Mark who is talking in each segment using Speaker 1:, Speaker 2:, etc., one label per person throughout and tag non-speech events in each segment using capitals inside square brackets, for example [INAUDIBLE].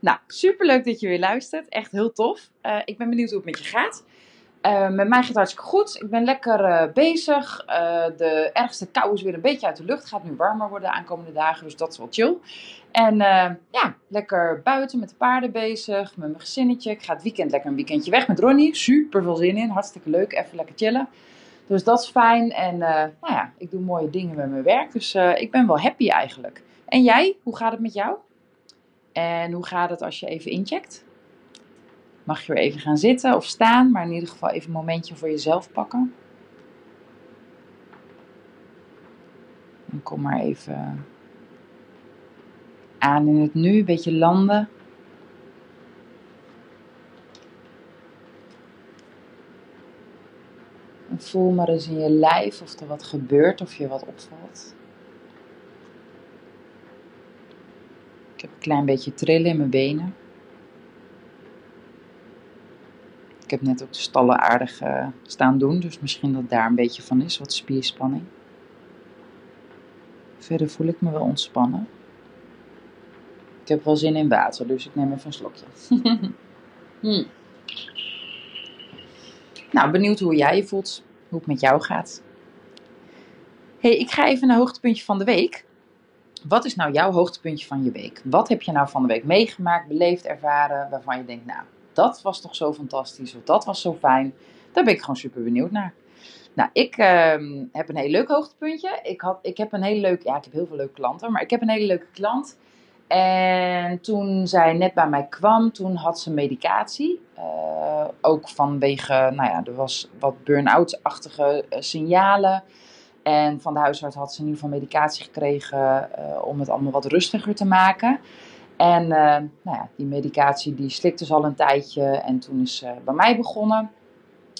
Speaker 1: Nou, super leuk dat je weer luistert. Echt heel tof. Uh, ik ben benieuwd hoe het met je gaat. Uh, met mij gaat het hartstikke goed. Ik ben lekker uh, bezig. de ergste kou is weer een beetje uit de lucht. Gaat nu warmer worden de aankomende dagen, dus dat is wel chill. En ja, lekker buiten met de paarden bezig, met mijn gezinnetje. Ik ga het weekend lekker een weekendje weg met Ronnie. Super veel zin in, hartstikke leuk. Even lekker chillen. Dus dat is fijn. En nou ja, ik doe mooie dingen met mijn werk. Dus ik ben wel happy eigenlijk. En jij, hoe gaat het met jou? En hoe gaat het als je even incheckt? Mag je weer even gaan zitten of staan, maar in ieder geval even een momentje voor jezelf pakken. En kom maar even aan in het nu, een beetje landen. En voel maar eens in je lijf of er wat gebeurt, of je wat opvalt. Ik heb een klein beetje trillen in mijn benen. Ik heb net ook de stallen aardig uh, staan doen, dus misschien dat daar een beetje van is, wat spierspanning. Verder voel ik me wel ontspannen. Ik heb wel zin in water, dus ik neem even een slokje. [LAUGHS] hmm. Nou, benieuwd hoe jij je voelt, hoe het met jou gaat. hey, ik ga even naar hoogtepuntje van de week. Wat is nou jouw hoogtepuntje van je week? Wat heb je nou van de week meegemaakt, beleefd, ervaren, waarvan je denkt, nou, dat was toch zo fantastisch, of dat was zo fijn. Daar ben ik gewoon super benieuwd naar. Nou, ik uh, heb een heel leuk hoogtepuntje. Ik, had, ik heb een hele leuke, ja, ik heb heel veel leuke klanten, maar ik heb een hele leuke klant. En toen zij net bij mij kwam, toen had ze medicatie. Uh, ook vanwege, nou ja, er was wat burn-out-achtige uh, signalen. En van de huisarts had ze in ieder geval medicatie gekregen uh, om het allemaal wat rustiger te maken. En uh, nou ja, die medicatie die slikte ze al een tijdje en toen is ze bij mij begonnen.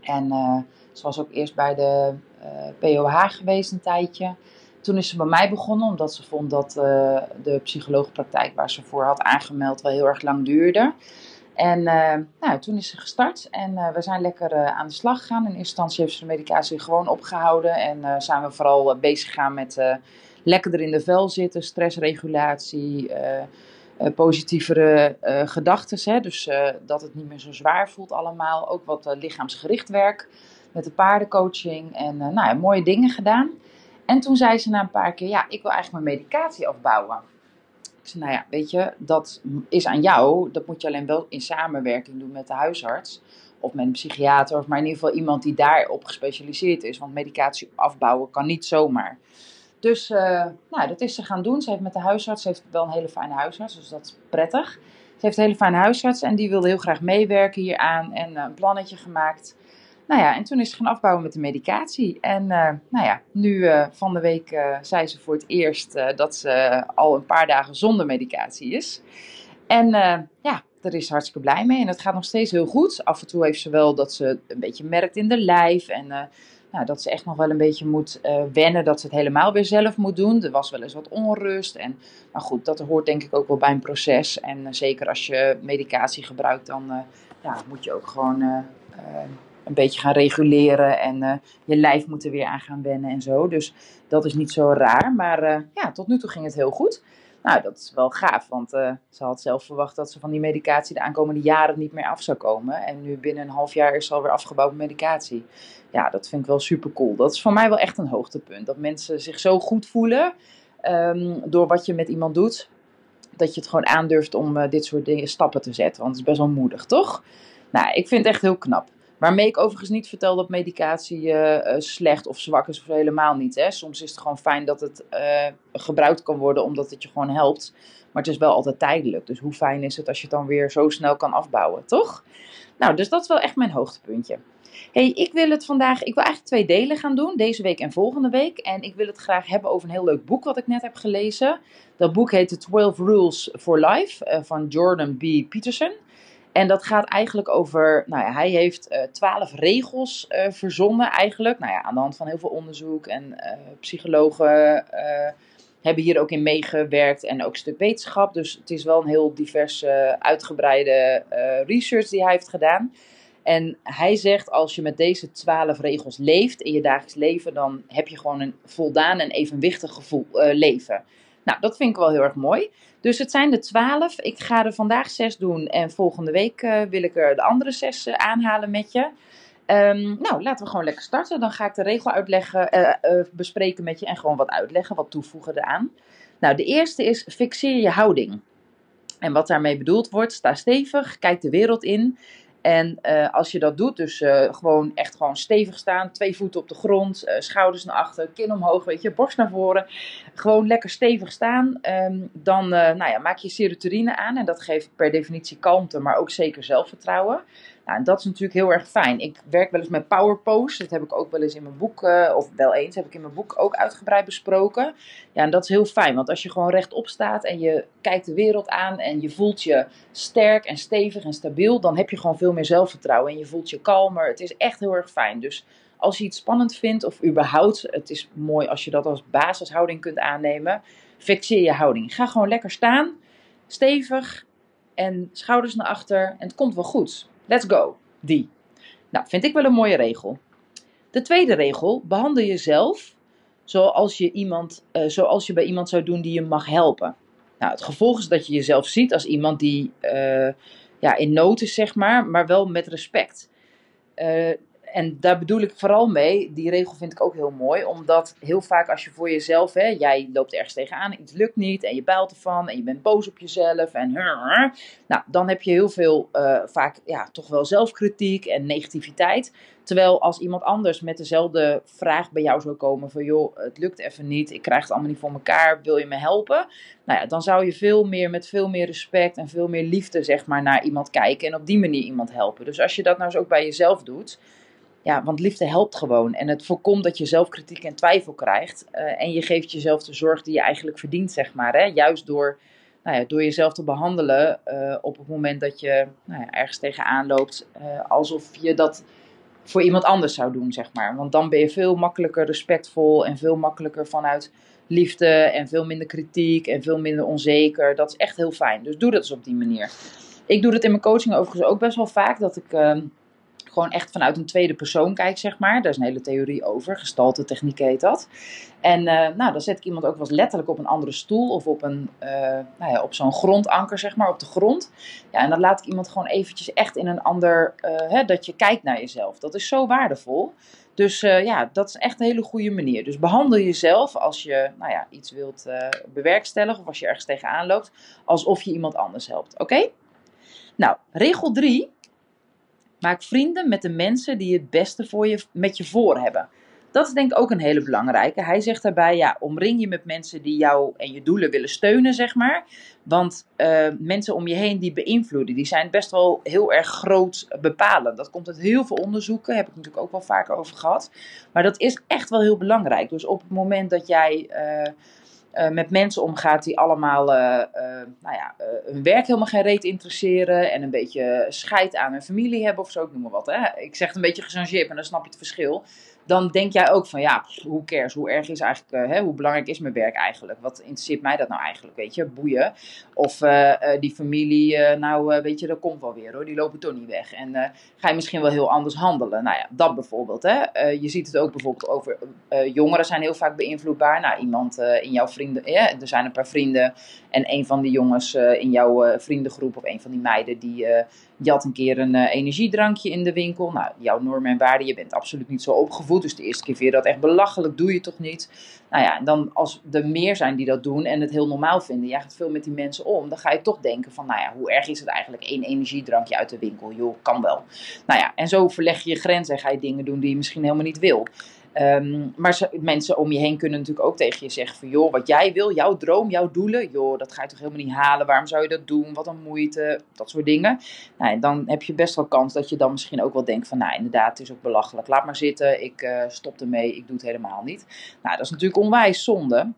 Speaker 1: En uh, ze was ook eerst bij de POH geweest een tijdje. Toen is ze bij mij begonnen omdat ze vond dat de psycholoogpraktijk waar ze voor had aangemeld wel heel erg lang duurde. En uh, nou, toen is ze gestart en uh, we zijn lekker uh, aan de slag gegaan. In eerste instantie heeft ze de medicatie gewoon opgehouden en zijn we vooral bezig gegaan met lekkerder in de vel zitten, stressregulatie, positievere gedachten. Dus dat het niet meer zo zwaar voelt allemaal. Ook wat lichaamsgericht werk met de paardencoaching en nou mooie dingen gedaan. En toen zei ze na een paar keer, ja, ik wil eigenlijk mijn medicatie afbouwen. Zei, nou ja, weet je, dat is aan jou. Dat moet je alleen wel in samenwerking doen met de huisarts. Of met een psychiater. Of maar in ieder geval iemand die daarop gespecialiseerd is. Want medicatie afbouwen kan niet zomaar. Dus uh, nou, dat is ze gaan doen. Ze heeft met de huisarts, ze heeft wel een hele fijne huisarts. Dus dat is prettig. Ze heeft een hele fijne huisarts. En die wilde heel graag meewerken hieraan. En uh, een plannetje gemaakt. Nou ja, en toen is ze gaan afbouwen met de medicatie. En uh, nou ja, nu uh, van de week uh, zei ze voor het eerst dat ze al een paar dagen zonder medicatie is. En ja, daar is ze hartstikke blij mee. En het gaat nog steeds heel goed. Af en toe heeft ze wel dat ze een beetje merkt in de lijf. En nou, dat ze echt nog wel een beetje moet wennen dat ze het helemaal weer zelf moet doen. Er was wel eens wat onrust. En, maar goed, dat hoort denk ik ook wel bij een proces. En zeker als je medicatie gebruikt, dan ja, moet je ook gewoon een beetje gaan reguleren en uh, je lijf moet er weer aan gaan wennen en zo. Dus dat is niet zo raar. Maar uh, ja, tot nu toe ging het heel goed. Nou, dat is wel gaaf, want uh, ze had zelf verwacht dat ze van die medicatie de aankomende jaren niet meer af zou komen. En nu binnen een half jaar is ze alweer afgebouwd met medicatie. Ja, dat vind ik wel super cool. Dat is voor mij wel echt een hoogtepunt. Dat mensen zich zo goed voelen um, door wat je met iemand doet. Dat je het gewoon aandurft om dit soort dingen, stappen te zetten. Want het is best wel moedig, toch? Nou, ik vind het echt heel knap. Waarmee ik overigens niet vertel dat medicatie uh, slecht of zwak is of helemaal niet. Hè. Soms is het gewoon fijn dat het uh, gebruikt kan worden omdat het je gewoon helpt. Maar het is wel altijd tijdelijk. Dus hoe fijn is het als je het dan weer zo snel kan afbouwen, toch? Nou, dus dat is wel echt mijn hoogtepuntje. hey, ik wil het vandaag, ik wil eigenlijk twee delen gaan doen, deze week en volgende week. En ik wil het graag hebben over een heel leuk boek wat ik net heb gelezen. Dat boek heet The 12 Rules for Life van Jordan B. Peterson. En dat gaat eigenlijk over, nou ja, hij heeft twaalf regels verzonnen eigenlijk. Nou ja, aan de hand van heel veel onderzoek en psychologen hebben hier ook in meegewerkt en ook een stuk wetenschap. Dus het is wel een heel divers, uitgebreide research die hij heeft gedaan. En hij zegt, als je met deze twaalf regels leeft in je dagelijks leven, dan heb je gewoon een voldaan en evenwichtig gevoel, uh, leven. Nou, dat vind ik wel heel erg mooi. Dus het zijn de twaalf. Ik ga er vandaag zes doen en volgende week uh, wil ik er de andere zes uh, aanhalen met je. Um, nou, laten we gewoon lekker starten. Dan ga ik de regel uitleggen, bespreken met je en gewoon wat uitleggen, wat toevoegen eraan. Nou, de eerste is fixeer je houding. En wat daarmee bedoeld wordt, sta stevig, kijk de wereld in en uh, als je dat doet, dus uh, gewoon echt gewoon stevig staan, twee voeten op de grond, uh, schouders naar achter, kin omhoog, weet je, borst naar voren. Gewoon lekker stevig staan. Um, dan nou ja, maak je serotonine aan en dat geeft per definitie kalmte, maar ook zeker zelfvertrouwen. Nou, en dat is natuurlijk heel erg fijn. Ik werk wel eens met power pose. Dat heb ik ook wel eens in mijn boek, uh, of wel eens, heb ik in mijn boek ook uitgebreid besproken. Ja, en dat is heel fijn, want als je gewoon rechtop staat en je kijkt de wereld aan en je voelt je sterk en stevig en stabiel, dan heb je gewoon veel meer zelfvertrouwen en je voelt je kalmer. Het is echt heel erg fijn. Dus als je iets spannend vindt of überhaupt, het is mooi als je dat als basishouding kunt aannemen, fixeer je houding. Ga gewoon lekker staan, stevig en schouders naar achter en het komt wel goed. Let's go. Die. Nou, vind ik wel een mooie regel. De tweede regel, behandel jezelf zoals je, iemand, uh, zoals je bij iemand zou doen die je mag helpen. Nou, het gevolg is dat je jezelf ziet als iemand die uh, ja, in nood is, zeg maar, maar wel met respect. Uh, en daar bedoel ik vooral mee, die regel vind ik ook heel mooi, omdat heel vaak als je voor jezelf, hè, jij loopt ergens tegenaan, iets lukt niet en je built ervan en je bent boos op jezelf en nou, dan heb je heel veel, uh, vaak ja, toch wel zelfkritiek en negativiteit. Terwijl als iemand anders met dezelfde vraag bij jou zou komen van joh, het lukt even niet, ik krijg het allemaal niet voor elkaar, wil je me helpen? Nou ja, dan zou je veel meer met veel meer respect en veel meer liefde zeg maar naar iemand kijken en op die manier iemand helpen. Dus als je dat nou eens ook bij jezelf doet, ja, want liefde helpt gewoon. En het voorkomt dat je zelf kritiek en twijfel krijgt. Uh, en je geeft jezelf de zorg die je eigenlijk verdient, zeg maar. Hè? Juist door, nou ja, door jezelf te behandelen uh, op het moment dat je nou ja, ergens tegenaan loopt. Uh, alsof je dat voor iemand anders zou doen, zeg maar. Want dan ben je veel makkelijker respectvol en veel makkelijker vanuit liefde en veel minder kritiek en veel minder onzeker. Dat is echt heel fijn. Dus doe dat eens op die manier. Ik doe dat in mijn coaching overigens ook best wel vaak. Dat ik ehm, gewoon echt vanuit een tweede persoon kijk, zeg maar. Daar is een hele theorie over. Gestalte techniek heet dat. En uh, nou, dan zet ik iemand ook wel letterlijk op een andere stoel of op, een, uh, nou ja, op zo'n grondanker, zeg maar, op de grond. Ja, en dan laat ik iemand gewoon eventjes echt in een ander, uh, hè, dat je kijkt naar jezelf. Dat is zo waardevol. Dus ja, dat is echt een hele goede manier. Dus behandel jezelf als je nou ja, iets wilt bewerkstelligen of als je ergens tegenaan loopt, alsof je iemand anders helpt. Oké? Nou, regel 3 Maak vrienden met de mensen die het beste voor je, met je voor hebben. Dat is denk ik ook een hele belangrijke. Hij zegt daarbij, ja, omring je met mensen die jou en je doelen willen steunen, zeg maar. Want uh, mensen om je heen die beïnvloeden, die zijn best wel heel erg groot bepalend. Dat komt uit heel veel onderzoeken, heb ik natuurlijk ook wel vaker over gehad. Maar dat is echt wel heel belangrijk. Dus op het moment dat jij... Uh, uh, met mensen omgaat die allemaal uh, nou ja, hun werk helemaal geen reet interesseren en een beetje scheid aan hun familie hebben of zo, ik noem maar wat. Hè. Ik zeg het een beetje gechangeerd, maar dan snap je het verschil dan denk jij ook van ja, hoe cares, hoe erg is eigenlijk, hè, hoe belangrijk is mijn werk eigenlijk? Wat interesseert mij dat nou eigenlijk, weet je, boeien. Of die familie, nou weet je, dat komt wel weer hoor, die lopen toch niet weg. En ga je misschien wel heel anders handelen. Nou ja, dat bijvoorbeeld. Hè. je ziet het ook bijvoorbeeld over, jongeren zijn heel vaak beïnvloedbaar. Nou, iemand in jouw er zijn een paar vrienden en een van die jongens in jouw vriendengroep of een van die meiden die je had een keer een energiedrankje in de winkel. Nou, jouw normen en waarden, je bent absoluut niet zo opgevoed. Dus de eerste keer vind je dat echt belachelijk, doe je toch niet? Nou ja, en dan als er meer zijn die dat doen en het heel normaal vinden, jij gaat veel met die mensen om, dan ga je toch denken van, nou ja, hoe erg is het eigenlijk? één energiedrankje uit de winkel, joh, kan wel. Nou ja, en zo verleg je je grenzen en ga je dingen doen die je misschien helemaal niet wil. Um, maar mensen om je heen kunnen natuurlijk ook tegen je zeggen van joh, wat jij wil, jouw droom, jouw doelen, joh, dat ga je toch helemaal niet halen. Waarom zou je dat doen? Wat een moeite, dat soort dingen. Nou, dan heb je best wel kans dat je dan misschien ook wel denkt van nou inderdaad, het is ook belachelijk. Laat maar zitten, ik uh, stop ermee, ik doe het helemaal niet. Nou, dat is natuurlijk onwijs zonde.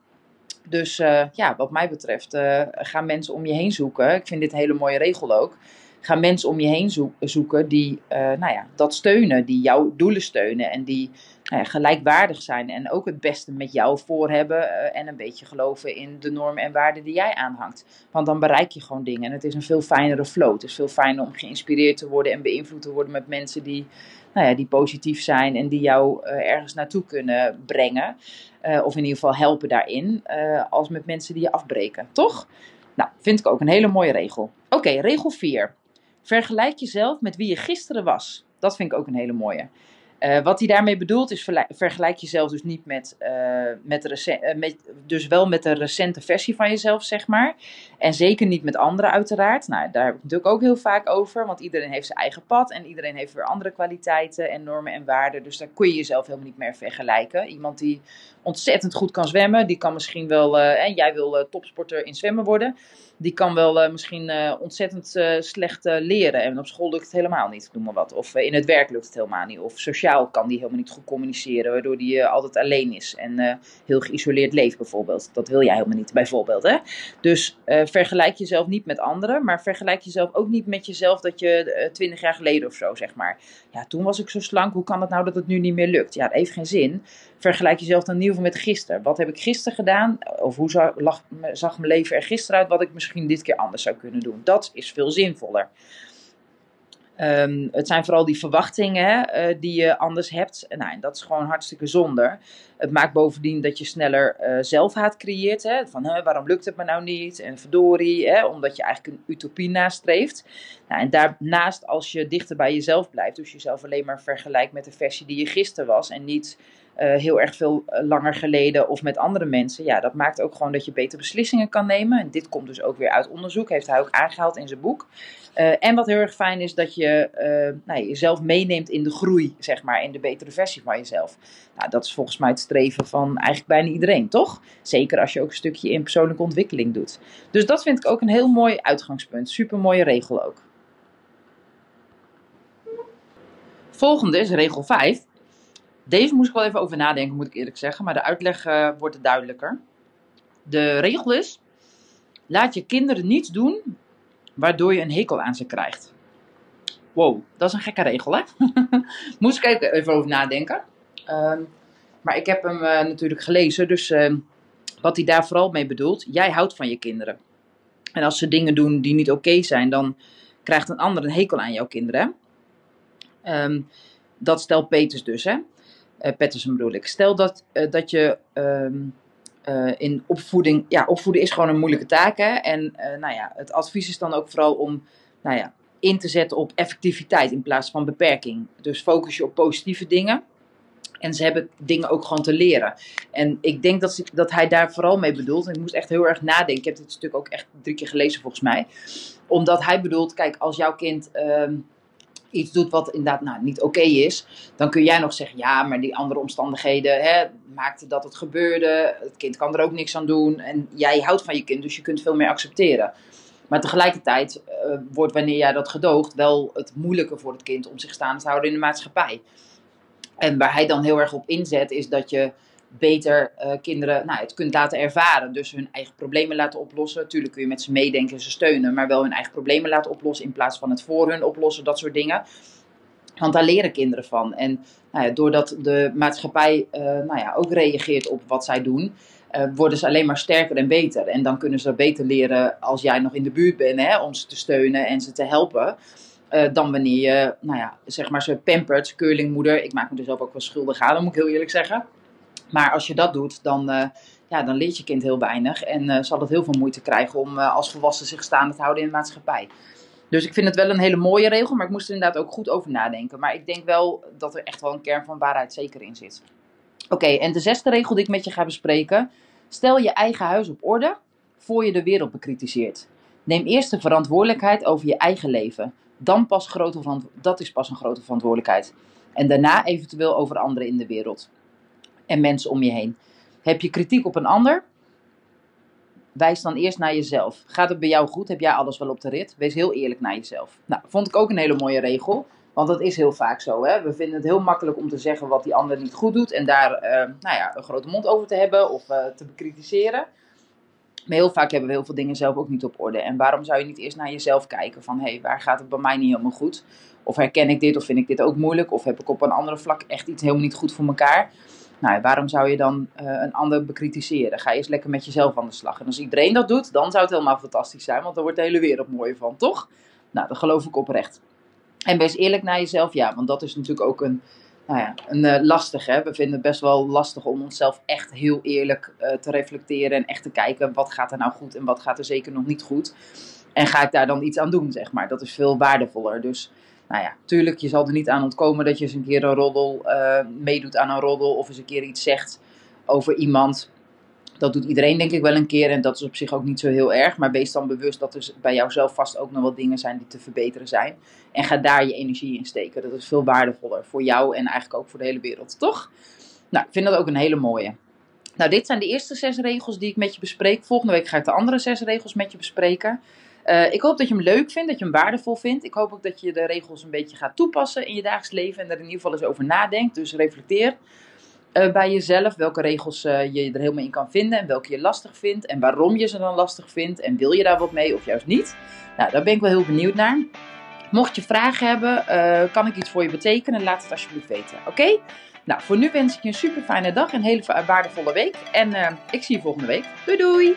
Speaker 1: Dus uh, ja, wat mij betreft, uh, gaan mensen om je heen zoeken. Ik vind dit een hele mooie regel ook Ga mensen om je heen zoeken die nou ja, dat steunen, die jouw doelen steunen en die nou gelijkwaardig zijn en ook het beste met jou voor hebben en een beetje geloven in de normen en waarden die jij aanhangt. Want dan bereik je gewoon dingen en het is een veel fijnere flow. Het is veel fijner om geïnspireerd te worden en beïnvloed te worden met mensen die, nou ja, die positief zijn en die jou ergens naartoe kunnen brengen. of in ieder geval helpen daarin, als met mensen die je afbreken, toch? Nou, vind ik ook een hele mooie regel. Oké, regel 4. Vergelijk jezelf met wie je gisteren was. Dat vind ik ook een hele mooie. Uh, wat hij daarmee bedoelt is vergelijk jezelf dus niet met, uh, met, uh, met, dus wel met de recente versie van jezelf, zeg maar. En zeker niet met anderen uiteraard. Nou, daar heb ik natuurlijk ook heel vaak over, want iedereen heeft zijn eigen pad en iedereen heeft weer andere kwaliteiten en normen en waarden. Dus daar kun je jezelf helemaal niet meer vergelijken. Iemand die ontzettend goed kan zwemmen, die kan misschien wel, en jij wil topsporter in zwemmen worden die kan wel uh, misschien uh, ontzettend uh, slecht leren. En op school lukt het helemaal niet, noem maar wat. Of in het werk lukt het helemaal niet. Of sociaal kan die helemaal niet goed communiceren, waardoor die altijd alleen is. En heel geïsoleerd leeft bijvoorbeeld. Dat wil jij helemaal niet, bijvoorbeeld. Hè? Dus vergelijk jezelf niet met anderen, maar vergelijk jezelf ook niet met jezelf dat je twintig jaar geleden of zo, zeg maar. Ja, toen was ik zo slank, hoe kan het nou dat het nu niet meer lukt? Ja, dat heeft geen zin. Vergelijk jezelf dan in ieder geval met gisteren. Wat heb ik gisteren gedaan? Of hoe zag, zag mijn leven er gisteren uit? Wat ik misschien dit keer anders zou kunnen doen. Dat is veel zinvoller. Um, het zijn vooral die verwachtingen uh, die je anders hebt. Nou, en dat is gewoon hartstikke zonde. Het maakt bovendien dat je sneller uh, zelfhaat creëert. Hè? Van waarom lukt het me nou niet? En verdorie, hè? omdat je eigenlijk een utopie nastreeft. Nou, en daarnaast, als je dichter bij jezelf blijft, dus jezelf alleen maar vergelijkt met de versie die je gisteren was en niet uh, heel erg veel eh, langer geleden of met andere mensen. Ja, dat maakt ook gewoon dat je betere beslissingen kan nemen. En dit komt dus ook weer uit onderzoek, heeft hij ook aangehaald in zijn boek. Uh, en wat heel erg fijn is, dat je nou, jezelf meeneemt in de groei, zeg maar, in de betere versie van jezelf. Nou, dat is volgens mij het streven van eigenlijk bijna iedereen, toch? Zeker als je ook een stukje in persoonlijke ontwikkeling doet. Dus dat vind ik ook een heel mooi uitgangspunt. Super mooie regel ook. Volgende is regel 5. Deze moest ik wel even over nadenken, moet ik eerlijk zeggen. Maar de uitleg uh, wordt duidelijker. De regel is: laat je kinderen niets doen waardoor je een hekel aan ze krijgt. Wow, dat is een gekke regel, hè? [LAUGHS] moest ik even over nadenken. Uh, maar ik heb hem uh, natuurlijk gelezen, dus uh, wat hij daar vooral mee bedoelt: jij houdt van je kinderen. En als ze dingen doen die niet oké zijn, dan krijgt een ander een hekel aan jouw kinderen. Um, dat stelt Peters dus, hè? Uh, Patterson bedoel ik. Stel dat, uh, dat je um, uh, in opvoeding, ja, opvoeden is gewoon een moeilijke taak. Hè? En nou ja, het advies is dan ook vooral om nou ja, in te zetten op effectiviteit in plaats van beperking. Dus focus je op positieve dingen. En ze hebben dingen ook gewoon te leren. En ik denk dat, dat hij daar vooral mee bedoelt. En ik moest echt heel erg nadenken. Ik heb dit stuk ook echt drie keer gelezen volgens mij. Omdat hij bedoelt, kijk, als jouw kind. Uh, iets doet wat inderdaad nou, niet oké is, dan kun jij nog zeggen: ja, maar die andere omstandigheden hè, maakten dat het gebeurde. Het kind kan er ook niks aan doen. En jij houdt van je kind, dus je kunt veel meer accepteren. Maar tegelijkertijd uh, wordt wanneer jij dat gedoogt wel het moeilijker voor het kind om zich staande te houden in de maatschappij. En waar hij dan heel erg op inzet, is dat je beter uh, kinderen nou, het kunt laten ervaren. Dus hun eigen problemen laten oplossen. Natuurlijk kun je met ze meedenken en ze steunen, maar wel hun eigen problemen laten oplossen in plaats van het voor hun oplossen, dat soort dingen. Want daar leren kinderen van. En nou ja, doordat de maatschappij uh, nou ja, ook reageert op wat zij doen, uh, worden ze alleen maar sterker en beter. En dan kunnen ze beter leren als jij nog in de buurt bent hè, om ze te steunen en ze te helpen. Dan wanneer je, nou ja, zeg maar, ze pampert, keurlingmoeder. Ik maak me zelf ook wel schuldig aan, moet ik heel eerlijk zeggen. Maar als je dat doet, dan, uh, ja, dan leert je kind heel weinig. En uh, zal het heel veel moeite krijgen om uh, als volwassen zich staande te houden in de maatschappij. Dus ik vind het wel een hele mooie regel, maar ik moest er inderdaad ook goed over nadenken. Maar ik denk wel dat er echt wel een kern van waarheid zeker in zit. Oké, en de zesde regel die ik met je ga bespreken. Stel je eigen huis op orde voor je de wereld bekritiseert. Neem eerst de verantwoordelijkheid over je eigen leven. Dan pas grote dat is pas een grote verantwoordelijkheid. En daarna eventueel over anderen in de wereld en mensen om je heen. Heb je kritiek op een ander? Wijs dan eerst naar jezelf. Gaat het bij jou goed? Heb jij alles wel op de rit? Wees heel eerlijk naar jezelf. Nou, vond ik ook een hele mooie regel. Want dat is heel vaak zo. Hè? We vinden het heel makkelijk om te zeggen wat die ander niet goed doet. En daar uh, nou ja, een grote mond over te hebben of uh, te bekritiseren. Maar heel vaak hebben we heel veel dingen zelf ook niet op orde. En waarom zou je niet eerst naar jezelf kijken van, hé, hey, waar gaat het bij mij niet helemaal goed? Of herken ik dit, of vind ik dit ook moeilijk? Of heb ik op een andere vlak echt iets helemaal niet goed voor elkaar? Nou, waarom zou je dan uh, een ander bekritiseren? Ga eens lekker met jezelf aan de slag. En als iedereen dat doet, dan zou het helemaal fantastisch zijn. Want dan wordt de hele wereld mooi van, toch? Nou, dat geloof ik oprecht. En wees eerlijk naar jezelf, ja. Want dat is natuurlijk ook een, nou ja, een uh, lastig. Hè? We vinden het best wel lastig om onszelf echt heel eerlijk uh, te reflecteren. En echt te kijken, wat gaat er nou goed en wat gaat er zeker nog niet goed. En ga ik daar dan iets aan doen, zeg maar. Dat is veel waardevoller. Dus nou ja, tuurlijk, je zal er niet aan ontkomen dat je eens een keer een roddel uh, meedoet aan een roddel of eens een keer iets zegt over iemand. Dat doet iedereen denk ik wel een keer en dat is op zich ook niet zo heel erg. Maar wees dan bewust dat er bij jouzelf vast ook nog wat dingen zijn die te verbeteren zijn. En ga daar je energie in steken. Dat is veel waardevoller voor jou en eigenlijk ook voor de hele wereld, toch? Nou, ik vind dat ook een hele mooie. Nou, dit zijn de eerste zes regels die ik met je bespreek. Volgende week ga ik de andere zes regels met je bespreken. Uh, ik hoop dat je hem leuk vindt, dat je hem waardevol vindt. Ik hoop ook dat je de regels een beetje gaat toepassen in je dagelijks leven en er in ieder geval eens over nadenkt. Dus reflecteer uh, bij jezelf welke regels uh, je er helemaal in kan vinden en welke je lastig vindt en waarom je ze dan lastig vindt en wil je daar wat mee of juist niet. Nou, daar ben ik wel heel benieuwd naar. Mocht je vragen hebben, kan ik iets voor je betekenen, laat het alsjeblieft weten. Oké? Nou, voor nu wens ik je een super fijne dag, een hele waardevolle week en ik zie je volgende week. Doei doei!